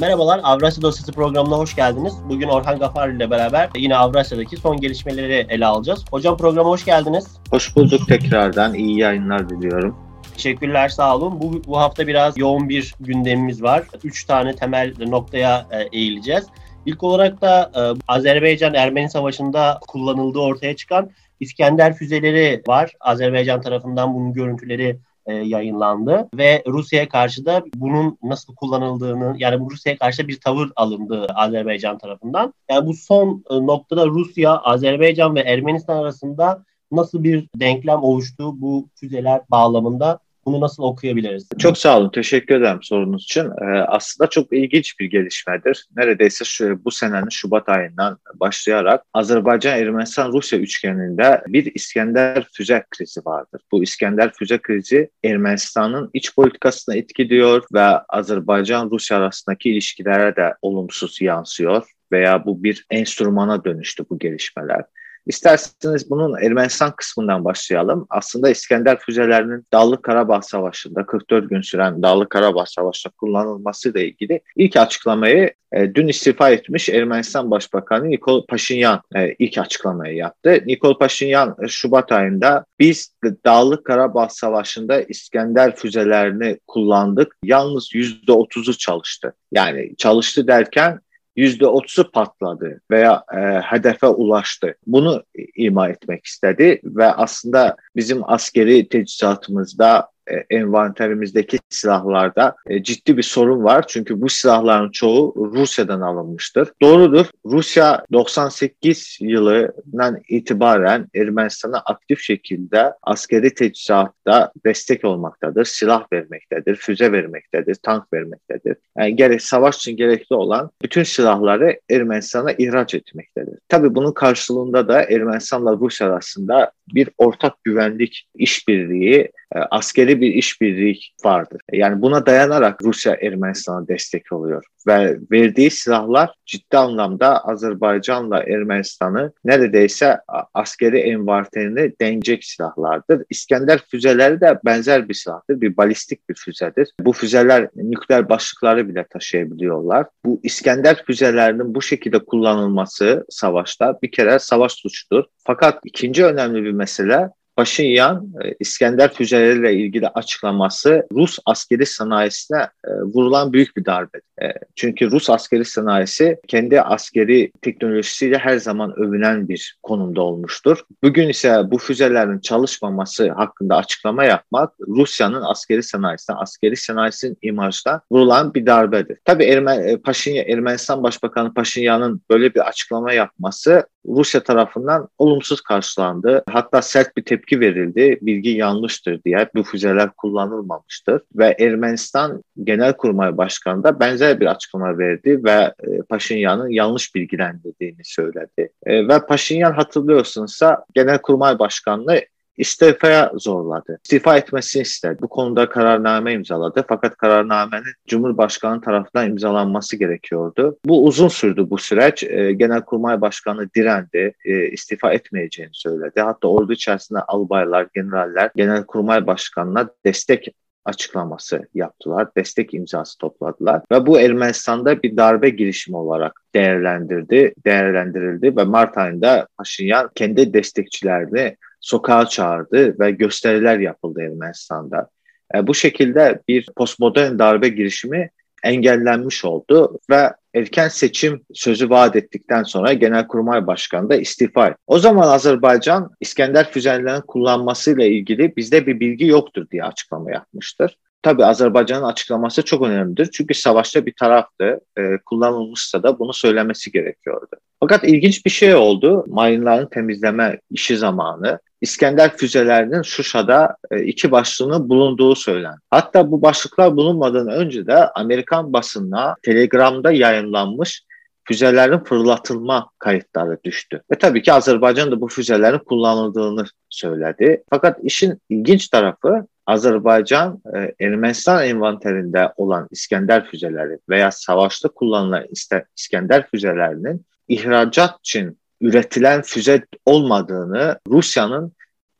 Merhabalar, Avrasya Dosyası programına hoş geldiniz. Bugün Orhan Gafar ile beraber yine Avrasya'daki son gelişmeleri ele alacağız. Hocam programa hoş geldiniz. Hoş bulduk tekrardan. İyi yayınlar diliyorum. Teşekkürler, sağ olun. Bu, bu hafta biraz yoğun bir gündemimiz var. Üç tane temel noktaya e, eğileceğiz. İlk olarak da e, Azerbaycan-Ermeni Savaşı'nda kullanıldığı ortaya çıkan İskender füzeleri var. Azerbaycan tarafından bunun görüntüleri e, yayınlandı ve Rusya'ya karşı da bunun nasıl kullanıldığını yani Rusya'ya karşı bir tavır alındı Azerbaycan tarafından. Yani bu son e, noktada Rusya, Azerbaycan ve Ermenistan arasında nasıl bir denklem oluştu bu füzeler bağlamında bunu nasıl okuyabiliriz? Çok sağ olun. Teşekkür ederim sorunuz için. Ee, aslında çok ilginç bir gelişmedir. Neredeyse şu, bu senenin Şubat ayından başlayarak Azerbaycan-Ermenistan-Rusya üçgeninde bir İskender füze krizi vardır. Bu İskender füze krizi Ermenistan'ın iç politikasına etkiliyor ve Azerbaycan-Rusya arasındaki ilişkilere de olumsuz yansıyor veya bu bir enstrümana dönüştü bu gelişmeler. İsterseniz bunun Ermenistan kısmından başlayalım. Aslında İskender füzelerinin Dağlık Karabağ Savaşı'nda 44 gün süren Dağlık Karabağ Savaşı'nda kullanılması ile ilgili ilk açıklamayı e, dün istifa etmiş Ermenistan Başbakanı Nikol Paşinyan e, ilk açıklamayı yaptı. Nikol Paşinyan e, Şubat ayında biz Dağlık Karabağ Savaşı'nda İskender füzelerini kullandık. Yalnız %30'u çalıştı. Yani çalıştı derken %30-u partladı və ya ə, e, hədəfə ulaşdı. Bunu ima etmək istədi və aslında bizim askeri təcihizatımızda envanterimizdeki silahlarda e, ciddi bir sorun var. Çünkü bu silahların çoğu Rusya'dan alınmıştır. Doğrudur. Rusya 98 yılından itibaren Ermenistan'a aktif şekilde askeri teçhizatta destek olmaktadır. Silah vermektedir, füze vermektedir, tank vermektedir. Yani gerek savaş için gerekli olan bütün silahları Ermenistan'a ihraç etmektedir. Tabii bunun karşılığında da Ermenistan'la Rusya arasında bir ortak güvenlik işbirliği e, askeri bir işbirliği vardır. Yani buna dayanarak Rusya Ermenistan'a destek oluyor ve verdiği silahlar ciddi anlamda Azerbaycan'la Ermenistan'ı neredeyse askeri envanterini denecek silahlardır. İskender füzeleri de benzer bir silahtır. Bir balistik bir füzedir. Bu füzeler nükleer başlıkları bile taşıyabiliyorlar. Bu İskender füzelerinin bu şekilde kullanılması savaşta bir kere savaş suçudur. Fakat ikinci önemli bir mesele Paşinyan e, İskender füzeleriyle ilgili açıklaması Rus askeri sanayisine e, vurulan büyük bir darbe. E, çünkü Rus askeri sanayisi kendi askeri teknolojisiyle her zaman övünen bir konumda olmuştur. Bugün ise bu füzelerin çalışmaması hakkında açıklama yapmak Rusya'nın askeri sanayisine, askeri sanayisinin imajına vurulan bir darbedir. Tabii Ermen, Paşinyan, Ermenistan Başbakanı Paşinyan'ın böyle bir açıklama yapması Rusya tarafından olumsuz karşılandı. Hatta sert bir tepki verildi. Bilgi yanlıştır diye bu füzeler kullanılmamıştır. Ve Ermenistan Genelkurmay Başkanı da benzer bir açıklama verdi ve e, Paşinyan'ın yanlış bilgilendirdiğini söyledi. E, ve Paşinyan hatırlıyorsunuzsa Genelkurmay Başkanlığı istifaya zorladı. İstifa etmesini istedi. Bu konuda kararname imzaladı. Fakat kararnamenin Cumhurbaşkanı tarafından imzalanması gerekiyordu. Bu uzun sürdü bu süreç. E, Genelkurmay Başkanı direndi. E, istifa etmeyeceğini söyledi. Hatta ordu içerisinde albaylar, generaller Genelkurmay Başkanı'na destek açıklaması yaptılar. Destek imzası topladılar ve bu Ermenistan'da bir darbe girişimi olarak değerlendirdi, değerlendirildi ve Mart ayında Paşinyan kendi destekçilerini sokağa çağırdı ve gösteriler yapıldı Ermenistan'da. E, bu şekilde bir postmodern darbe girişimi engellenmiş oldu ve erken seçim sözü vaat ettikten sonra Genelkurmay Başkanı da istifa etti. O zaman Azerbaycan İskender füzelerinin kullanmasıyla ilgili bizde bir bilgi yoktur diye açıklama yapmıştır. Tabii Azerbaycan'ın açıklaması çok önemlidir. Çünkü savaşta bir taraftı. E, kullanılmışsa da bunu söylemesi gerekiyordu. Fakat ilginç bir şey oldu. Mayınların temizleme işi zamanı. İskender füzelerinin Şuşa'da e, iki başlığının bulunduğu söylendi. Hatta bu başlıklar bulunmadan önce de Amerikan basınına Telegram'da yayınlanmış füzelerin fırlatılma kayıtları düştü. Ve tabii ki Azerbaycan da bu füzelerin kullanıldığını söyledi. Fakat işin ilginç tarafı Azerbaycan e, Ermenistan envanterinde olan İskender füzeleri veya savaşta kullanılan İskender füzelerinin ihracat için üretilen füze olmadığını Rusya'nın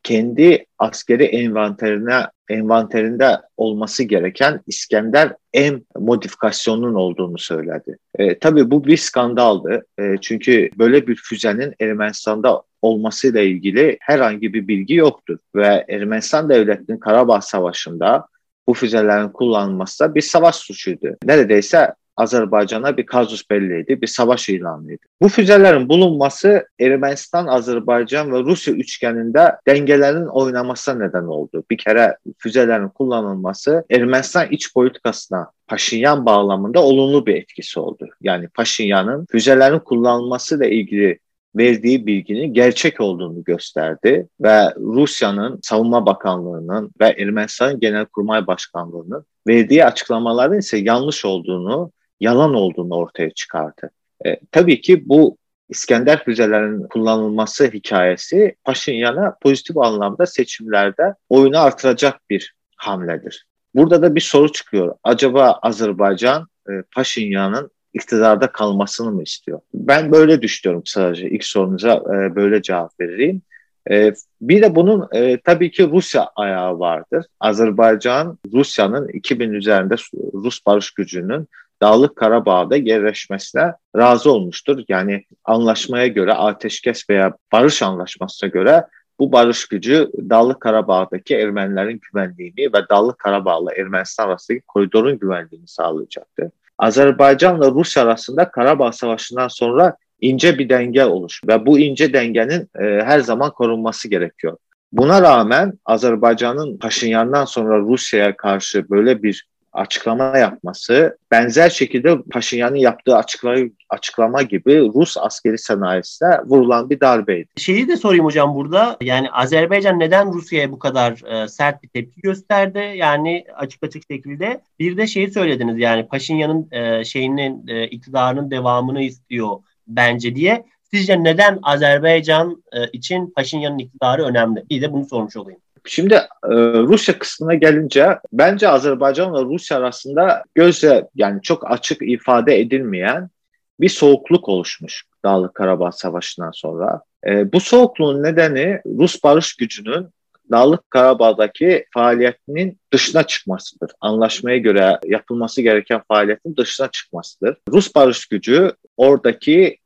kendi askeri envanterine envanterinde olması gereken İskender M modifikasyonunun olduğunu söyledi. E, tabii bu bir skandaldı. E, çünkü böyle bir füzenin Ermenistan'da olmasıyla ilgili herhangi bir bilgi yoktur. Ve Ermenistan Devleti'nin Karabağ Savaşı'nda bu füzelerin kullanılması da bir savaş suçuydu. Neredeyse Azerbaycan'a bir kazus belliydi, bir savaş ilanıydı. Bu füzelerin bulunması Ermənistan, Azerbaycan ve Rusya üçgeninde dengelerin oynamasına neden oldu. Bir kere füzelerin kullanılması Ermənistan iç politikasına Paşinyan bağlamında olumlu bir etkisi oldu. Yani Paşinyan'ın füzelerin kullanılması ile ilgili verdiği bilginin gerçek olduğunu gösterdi ve Rusya'nın Savunma Bakanlığı'nın ve Ermenistan'ın Genelkurmay Başkanlığı'nın verdiği açıklamaların ise yanlış olduğunu yalan olduğunu ortaya çıkardı. E, tabii ki bu İskender füzelerinin kullanılması hikayesi Paşinyan'a pozitif anlamda seçimlerde oyunu artıracak bir hamledir. Burada da bir soru çıkıyor. Acaba Azerbaycan e, Paşinyan'ın iktidarda kalmasını mı istiyor? Ben böyle düşünüyorum sadece. İlk sorunuza e, böyle cevap vereyim. E, bir de bunun e, tabii ki Rusya ayağı vardır. Azerbaycan, Rusya'nın 2000 üzerinde Rus barış gücünün Dağlık Karabağ'da yerleşmesine razı olmuştur. Yani anlaşmaya göre ateşkes veya barış anlaşmasına göre bu barış gücü Dağlık Karabağ'daki Ermenilerin güvenliğini ve Dağlık Karabağ'la Ermenistan arasındaki koridorun güvenliğini sağlayacaktı. Azerbaycan ve Rusya arasında Karabağ Savaşı'ndan sonra ince bir denge oluş ve bu ince dengenin e, her zaman korunması gerekiyor. Buna rağmen Azerbaycan'ın Paşinyan'dan sonra Rusya'ya karşı böyle bir açıklama yapması benzer şekilde Paşinyan'ın yaptığı açıklama, açıklama gibi Rus askeri sanayisine vurulan bir darbeydi. Şeyi de sorayım hocam burada. Yani Azerbaycan neden Rusya'ya bu kadar e, sert bir tepki gösterdi? Yani açık açık şekilde. Bir de şeyi söylediniz yani Paşinyan'ın e, şeyinin e, iktidarının devamını istiyor bence diye. Sizce neden Azerbaycan e, için Paşinyan'ın iktidarı önemli? Bir de bunu sormuş olayım. Şimdi e, Rusya kısmına gelince bence Azerbaycan ve Rusya arasında gözle yani çok açık ifade edilmeyen bir soğukluk oluşmuş Dağlık Karabağ Savaşı'ndan sonra. E, bu soğukluğun nedeni Rus barış gücünün Dağlık Karabağ'daki faaliyetinin dışına çıkmasıdır. Anlaşmaya göre yapılması gereken faaliyetin dışına çıkmasıdır. Rus barış gücü oradaki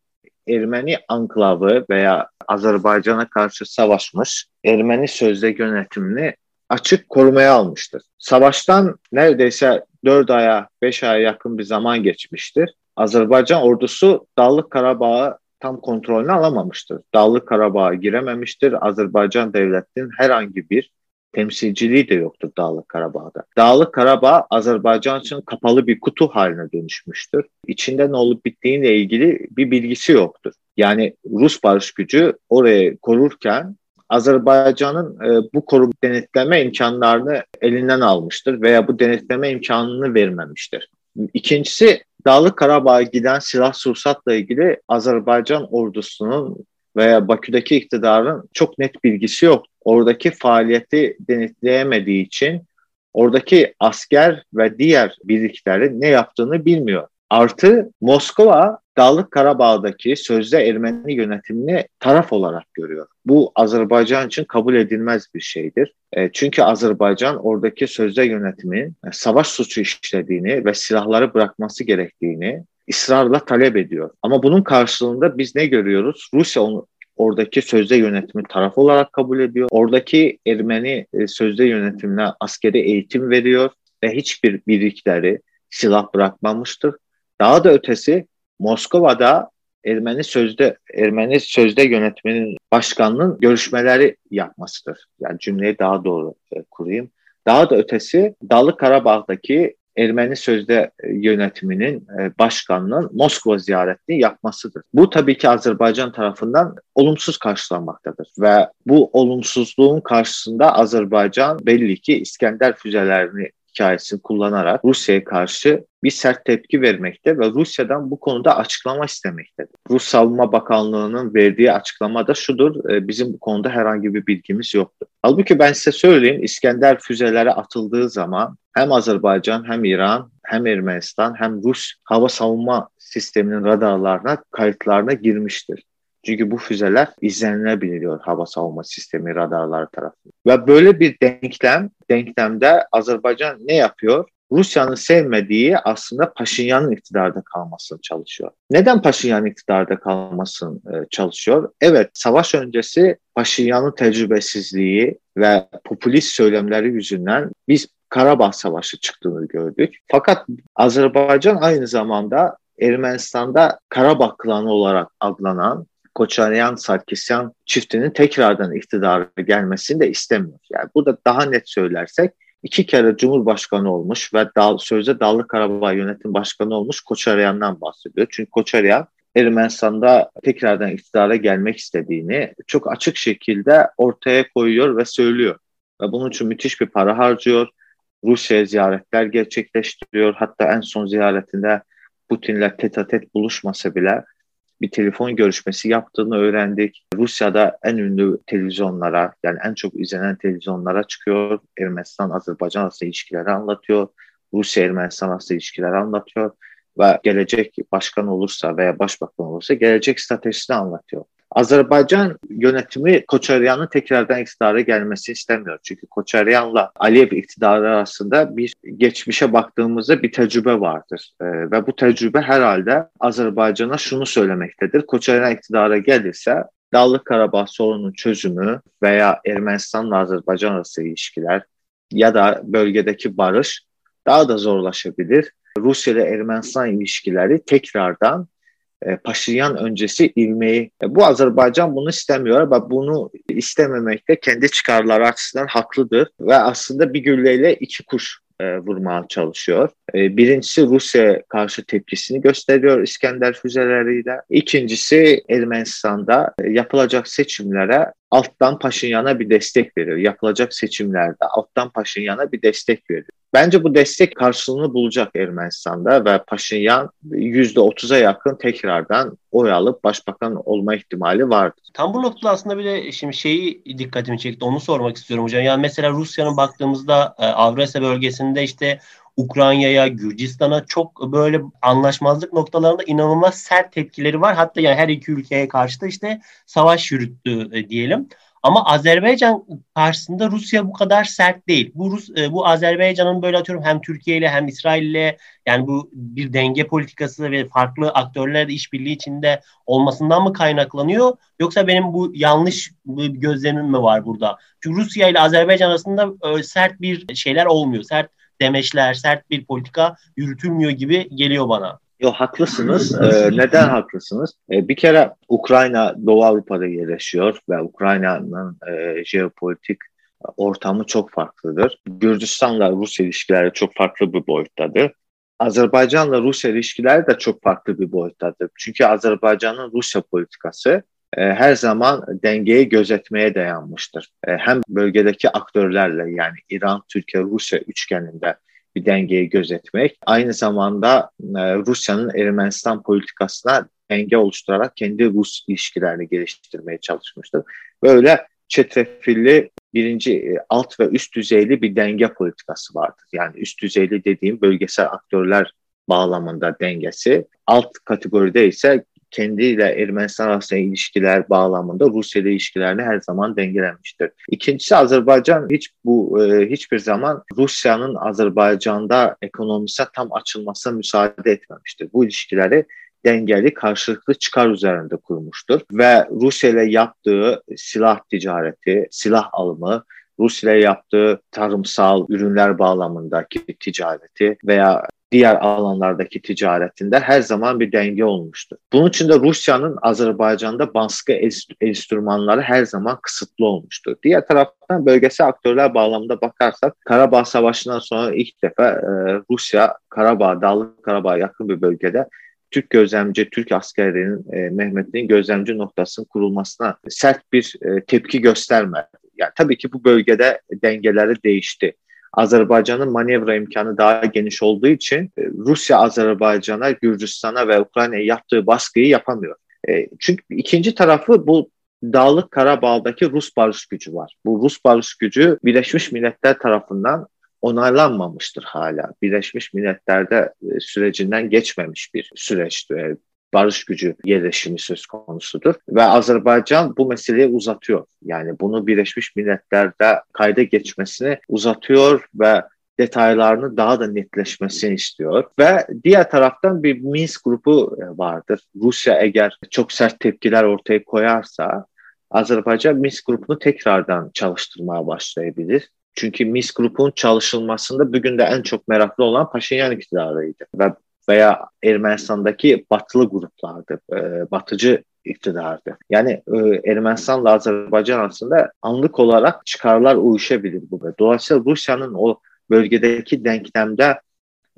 Ermeni anklavı veya Azerbaycan'a karşı savaşmış Ermeni sözde yönetimini açık korumaya almıştır. Savaştan neredeyse 4 aya 5 aya yakın bir zaman geçmiştir. Azerbaycan ordusu Dağlık Karabağ'ı tam kontrolünü alamamıştır. Dağlık Karabağ'a girememiştir. Azerbaycan devletinin herhangi bir temsilciliği de yoktur Dağlık Karabağ'da. Dağlık Karabağ Azerbaycan için kapalı bir kutu haline dönüşmüştür. İçinde ne olup bittiğiyle ilgili bir bilgisi yoktur. Yani Rus barış gücü orayı korurken Azerbaycan'ın e, bu koru denetleme imkanlarını elinden almıştır veya bu denetleme imkanını vermemiştir. İkincisi Dağlık Karabağ'a giden silah sursatla ilgili Azerbaycan ordusunun veya Bakü'deki iktidarın çok net bilgisi yok. Oradaki faaliyeti denetleyemediği için oradaki asker ve diğer birliklerin ne yaptığını bilmiyor. Artı Moskova Dağlık Karabağ'daki sözde Ermeni yönetimini taraf olarak görüyor. Bu Azerbaycan için kabul edilmez bir şeydir. E, çünkü Azerbaycan oradaki sözde yönetimin savaş suçu işlediğini ve silahları bırakması gerektiğini ısrarla talep ediyor. Ama bunun karşılığında biz ne görüyoruz? Rusya onu oradaki sözde yönetimi taraf olarak kabul ediyor. Oradaki Ermeni e, sözde yönetimine askeri eğitim veriyor ve hiçbir birlikleri silah bırakmamıştır. Daha da ötesi Moskova'da Ermeni sözde Ermeni sözde yönetiminin başkanının görüşmeleri yapmasıdır. Yani cümleyi daha doğru e, kurayım. Daha da ötesi Dağlı Karabağ'daki Ermeni sözde e, yönetiminin e, başkanının Moskova ziyaretini yapmasıdır. Bu tabii ki Azerbaycan tarafından olumsuz karşılanmaktadır ve bu olumsuzluğun karşısında Azerbaycan belli ki İskender füzelerini hikayesini kullanarak Rusya'ya karşı bir sert tepki vermekte ve Rusya'dan bu konuda açıklama istemektedir. Rus Savunma Bakanlığı'nın verdiği açıklama da şudur, e, bizim bu konuda herhangi bir bilgimiz yoktur. Halbuki ben size söyleyeyim, İskender füzeleri atıldığı zaman hem Azerbaycan hem İran hem Ermenistan hem Rus hava savunma sisteminin radarlarına, kayıtlarına girmiştir. Çünkü bu füzeler izlenilebiliyor hava savunma sistemi radarları tarafından. Ve böyle bir denklem, denklemde Azerbaycan ne yapıyor? Rusya'nın sevmediği aslında Paşinyan'ın iktidarda kalmasını çalışıyor. Neden Paşinyan iktidarda kalmasını e, çalışıyor? Evet, savaş öncesi Paşinyan'ın tecrübesizliği ve popülist söylemleri yüzünden biz Karabağ Savaşı çıktığını gördük. Fakat Azerbaycan aynı zamanda Ermenistan'da Karabağ klanı olarak adlanan Koçaryan Sarkisyan çiftinin tekrardan iktidara gelmesini de istemiyor. Yani burada daha net söylersek iki kere Cumhurbaşkanı olmuş ve dağ, sözde Dağlı Karabağ Yönetim Başkanı olmuş Koçaryan'dan bahsediyor. Çünkü Koçaryan Ermenistan'da tekrardan iktidara gelmek istediğini çok açık şekilde ortaya koyuyor ve söylüyor. Ve bunun için müthiş bir para harcıyor. Rusya'ya ziyaretler gerçekleştiriyor. Hatta en son ziyaretinde Putin'le tet buluşmasa bile bir telefon görüşmesi yaptığını öğrendik. Rusya'da en ünlü televizyonlara yani en çok izlenen televizyonlara çıkıyor. Ermenistan-Azerbaycan arası ilişkileri anlatıyor. Rusya-Ermenistan arası ilişkileri anlatıyor ve gelecek başkan olursa veya başbakan olursa gelecek stratejisini anlatıyor. Azerbaycan yönetimi Koçaryan'ın tekrardan iktidara gelmesi istemiyor. Çünkü Koçaryan'la Aliyev iktidarı arasında bir geçmişe baktığımızda bir tecrübe vardır. Ee, ve bu tecrübe herhalde Azerbaycan'a şunu söylemektedir. Koçaryan iktidara gelirse Dağlık Karabağ sorunun çözümü veya Ermenistan'la Azerbaycan arası ilişkiler ya da bölgedeki barış daha da zorlaşabilir. Rusya ile Ermenistan ilişkileri tekrardan e, Paşinyan öncesi ilmeği. E, bu Azerbaycan bunu istemiyor ve bunu istememekte kendi çıkarları açısından haklıdır ve aslında bir gülleyle iki kuş e, vurmaya çalışıyor. E, birincisi Rusya karşı tepkisini gösteriyor İskender füzeleriyle. İkincisi Ermenistan'da yapılacak seçimlere alttan Paşinyan'a bir destek veriyor. Yapılacak seçimlerde alttan Paşinyan'a bir destek veriyor. Bence bu destek karşılığını bulacak Ermenistan'da ve Paşinyan %30'a yakın tekrardan oy alıp başbakan olma ihtimali vardır. Tam bu noktada aslında bir de şimdi şeyi dikkatimi çekti. Onu sormak istiyorum hocam. Yani mesela Rusya'nın baktığımızda e, Avrasya bölgesinde işte Ukrayna'ya, Gürcistan'a çok böyle anlaşmazlık noktalarında inanılmaz sert tepkileri var. Hatta yani her iki ülkeye karşı da işte savaş yürüttü e, diyelim. Ama Azerbaycan karşısında Rusya bu kadar sert değil. Bu Rus, e, bu Azerbaycan'ın böyle atıyorum hem Türkiye ile hem İsrail ile yani bu bir denge politikası ve farklı aktörlerle işbirliği içinde olmasından mı kaynaklanıyor yoksa benim bu yanlış gözlemim mi var burada? Çünkü Rusya ile Azerbaycan arasında e, sert bir şeyler olmuyor. Sert demeçler, sert bir politika yürütülmüyor gibi geliyor bana. Yok haklısınız. Ee, neden haklısınız? Ee, bir kere Ukrayna Doğu Avrupa'da yerleşiyor ve Ukrayna'nın e, jeopolitik ortamı çok farklıdır. Gürcistan'la Rusya ilişkileri çok farklı bir boyuttadır. Azerbaycan'la Rusya ilişkileri de çok farklı bir boyuttadır. Çünkü Azerbaycan'ın Rusya politikası her zaman dengeyi gözetmeye dayanmıştır. E, hem bölgedeki aktörlerle yani İran, Türkiye, Rusya üçgeninde bir dengeyi gözetmek. Aynı zamanda e, Rusya'nın Ermenistan politikasına denge oluşturarak kendi Rus ilişkilerini geliştirmeye çalışmıştır. Böyle çetrefilli birinci e, alt ve üst düzeyli bir denge politikası vardır. Yani üst düzeyli dediğim bölgesel aktörler bağlamında dengesi. Alt kategoride ise kendiyle Ermenistan arasında ilişkiler bağlamında Rusya ile ilişkilerini her zaman dengelemiştir. İkincisi Azerbaycan hiç bu e, hiçbir zaman Rusya'nın Azerbaycan'da ekonomisine tam açılmasına müsaade etmemiştir. Bu ilişkileri dengeli karşılıklı çıkar üzerinde kurmuştur ve Rusya ile yaptığı silah ticareti, silah alımı Rusya ile yaptığı tarımsal ürünler bağlamındaki ticareti veya diğer alanlardaki ticaretinde her zaman bir denge olmuştur. Bunun için de Rusya'nın Azerbaycan'da baskı enstrümanları her zaman kısıtlı olmuştur. Diğer taraftan bölgesel aktörler bağlamında bakarsak Karabağ Savaşı'ndan sonra ilk defa e, Rusya Karabağ, Dağlık Karabağ yakın bir bölgede Türk gözlemci, Türk askerlerinin e, Mehmet'in gözlemci noktasının kurulmasına sert bir e, tepki göstermedi. Yani tabii ki bu bölgede dengeleri değişti. Azerbaycan'ın manevra imkanı daha geniş olduğu için e, Rusya Azerbaycan'a, Gürcistan'a ve Ukrayna'ya yaptığı baskıyı yapamıyor. E, çünkü ikinci tarafı bu Dağlık Karabağ'daki Rus barış gücü var. Bu Rus barış gücü Birleşmiş Milletler tarafından onaylanmamıştır hala. Birleşmiş Milletler'de e, sürecinden geçmemiş bir süreçti. Barış gücü yerleşimi söz konusudur. Ve Azerbaycan bu meseleyi uzatıyor. Yani bunu Birleşmiş Milletler'de kayda geçmesini uzatıyor ve detaylarını daha da netleşmesini istiyor. Ve diğer taraftan bir Minsk grubu e, vardır. Rusya eğer çok sert tepkiler ortaya koyarsa Azerbaycan Minsk grubunu tekrardan çalıştırmaya başlayabilir. Çünkü Minsk grubunun çalışılmasında bugün de en çok meraklı olan Paşinyan iktidarıydı. Ve veya Ermenistan'daki batılı gruplardı, e, batıcı iktidardı. Yani e, Ermenistan'la Azerbaycan arasında anlık olarak çıkarlar uyuşabilir bu. Dolayısıyla Rusya'nın o bölgedeki denklemde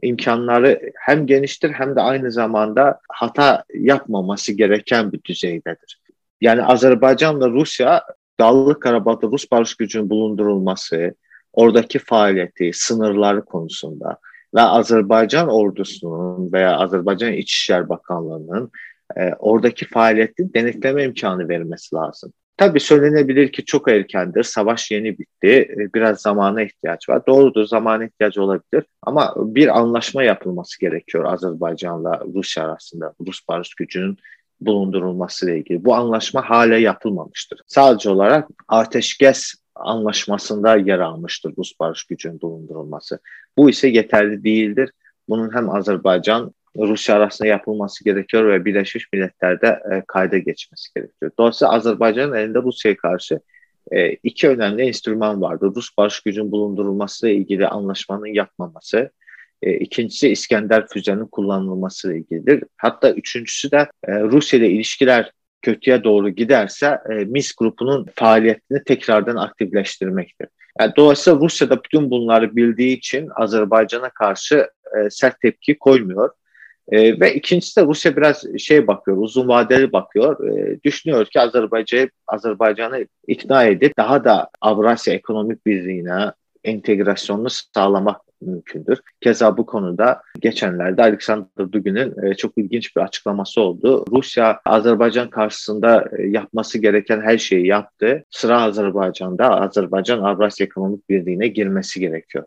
imkanları hem geniştir hem de aynı zamanda hata yapmaması gereken bir düzeydedir. Yani Azerbaycanla Rusya Dağlık Karabağ'da Rus barış gücünün bulundurulması, oradaki faaliyeti, sınırları konusunda ve Azerbaycan ordusunun veya Azerbaycan İçişler Bakanlığı'nın e, oradaki faaliyeti denetleme imkanı verilmesi lazım. Tabii söylenebilir ki çok erkendir, savaş yeni bitti, e, biraz zamana ihtiyaç var. Doğrudur, zamana ihtiyacı olabilir ama bir anlaşma yapılması gerekiyor Azerbaycan'la Rusya arasında, Rus barış gücünün bulundurulması ile ilgili. Bu anlaşma hala yapılmamıştır. Sadece olarak ateşkes anlaşmasında yer almıştır Rus barış gücünün bulundurulması. Bu ise yeterli değildir. Bunun hem Azerbaycan Rusya arasında yapılması gerekiyor ve Birleşmiş Milletler'de e, kayda geçmesi gerekiyor. Dolayısıyla Azerbaycan'ın elinde Rusya'ya karşı e, iki önemli enstrüman vardı. Rus barış gücünün bulundurulması ile ilgili anlaşmanın yapmaması. E, ikincisi İskender füzenin kullanılması ile ilgilidir. Hatta üçüncüsü de e, Rusya ile ilişkiler kötüye doğru giderse e, MIS grupunun faaliyetini tekrardan aktifleştirmektir. Yani dolayısıyla Rusya da bütün bunları bildiği için Azerbaycan'a karşı e, sert tepki koymuyor. E, ve ikincisi de Rusya biraz şey bakıyor, uzun vadeli bakıyor. E, düşünüyor ki Azerbaycan'ı Azerbaycan'ı ikna edip daha da Avrasya Ekonomik Birliği'ne entegrasyonunu sağlamak mümkündür. Keza bu konuda geçenlerde Alexander Dugin'in e, çok ilginç bir açıklaması oldu. Rusya Azerbaycan karşısında e, yapması gereken her şeyi yaptı. Sıra Azerbaycan'da Azerbaycan Avrasya Ekonomik Birliği'ne girmesi gerekiyor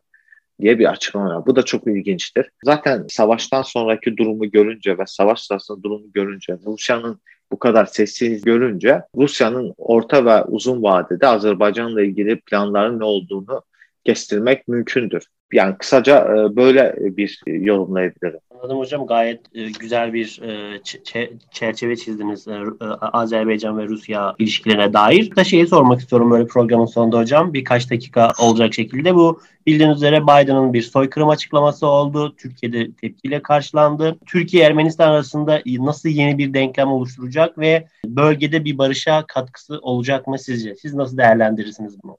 diye bir açıklama var. Bu da çok ilginçtir. Zaten savaştan sonraki durumu görünce ve savaş sırasında durumu görünce Rusya'nın bu kadar sessiz görünce Rusya'nın orta ve uzun vadede Azerbaycan'la ilgili planların ne olduğunu kestirmek mümkündür. Yani kısaca e, böyle bir yorumlayabilirim. Anladım hocam. Gayet e, güzel bir e, çerçeve çizdiniz Azerbaycan ve Rusya ilişkilerine dair. Da şeyi sormak istiyorum böyle programın sonunda hocam. Birkaç dakika olacak şekilde. Bu bildiğiniz üzere Biden'ın bir soykırım açıklaması oldu. Türkiye'de tepkiyle karşılandı. Türkiye-Ermenistan arasında nasıl yeni bir denklem oluşturacak ve bölgede bir barışa katkısı olacak mı sizce? Siz nasıl değerlendirirsiniz bunu?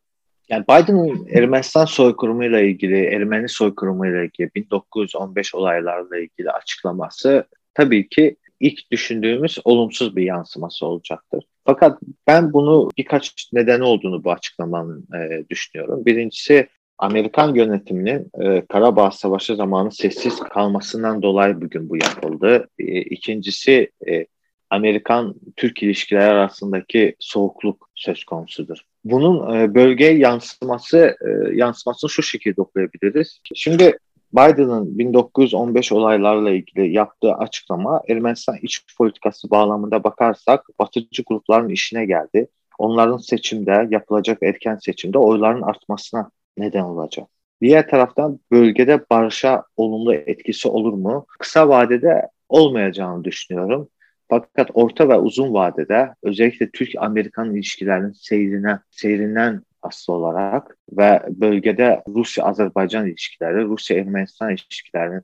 Yani Biden'ın Ermenistan soykırımıyla ilgili, Ermeni soykırımıyla ilgili 1915 olaylarla ilgili açıklaması tabii ki ilk düşündüğümüz olumsuz bir yansıması olacaktır. Fakat ben bunu birkaç nedeni olduğunu bu açıklamanın e, düşünüyorum. Birincisi Amerikan yönetiminin e, Karabağ Savaşı zamanı sessiz kalmasından dolayı bugün bu yapıldı. E, ikincisi e, Amerikan-Türk ilişkileri arasındaki soğukluk söz konusudur. Bunun e, bölgeye yansıması e, yansımasını şu şekilde okuyabiliriz. Şimdi Biden'ın 1915 olaylarla ilgili yaptığı açıklama Ermenistan iç politikası bağlamında bakarsak batıcı grupların işine geldi. Onların seçimde yapılacak erken seçimde oyların artmasına neden olacak. Diğer taraftan bölgede barışa olumlu etkisi olur mu? Kısa vadede olmayacağını düşünüyorum. Fakat orta ve uzun vadede özellikle Türk-Amerikan ilişkilerinin seyrine, seyrinden asıl olarak ve bölgede Rusya-Azerbaycan ilişkileri, Rusya-Ermenistan ilişkilerinin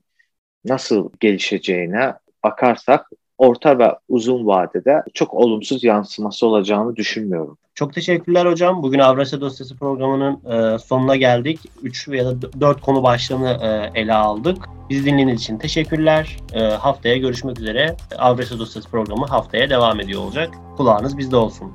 nasıl gelişeceğine bakarsak orta ve uzun vadede çok olumsuz yansıması olacağını düşünmüyorum. Çok teşekkürler hocam. Bugün Avrasya Dosyası programının e, sonuna geldik. 3 veya 4 konu başlığını e, ele aldık. Biz dinlediğiniz için teşekkürler. E, haftaya görüşmek üzere. Avrasya Dosyası programı haftaya devam ediyor olacak. Kulağınız bizde olsun.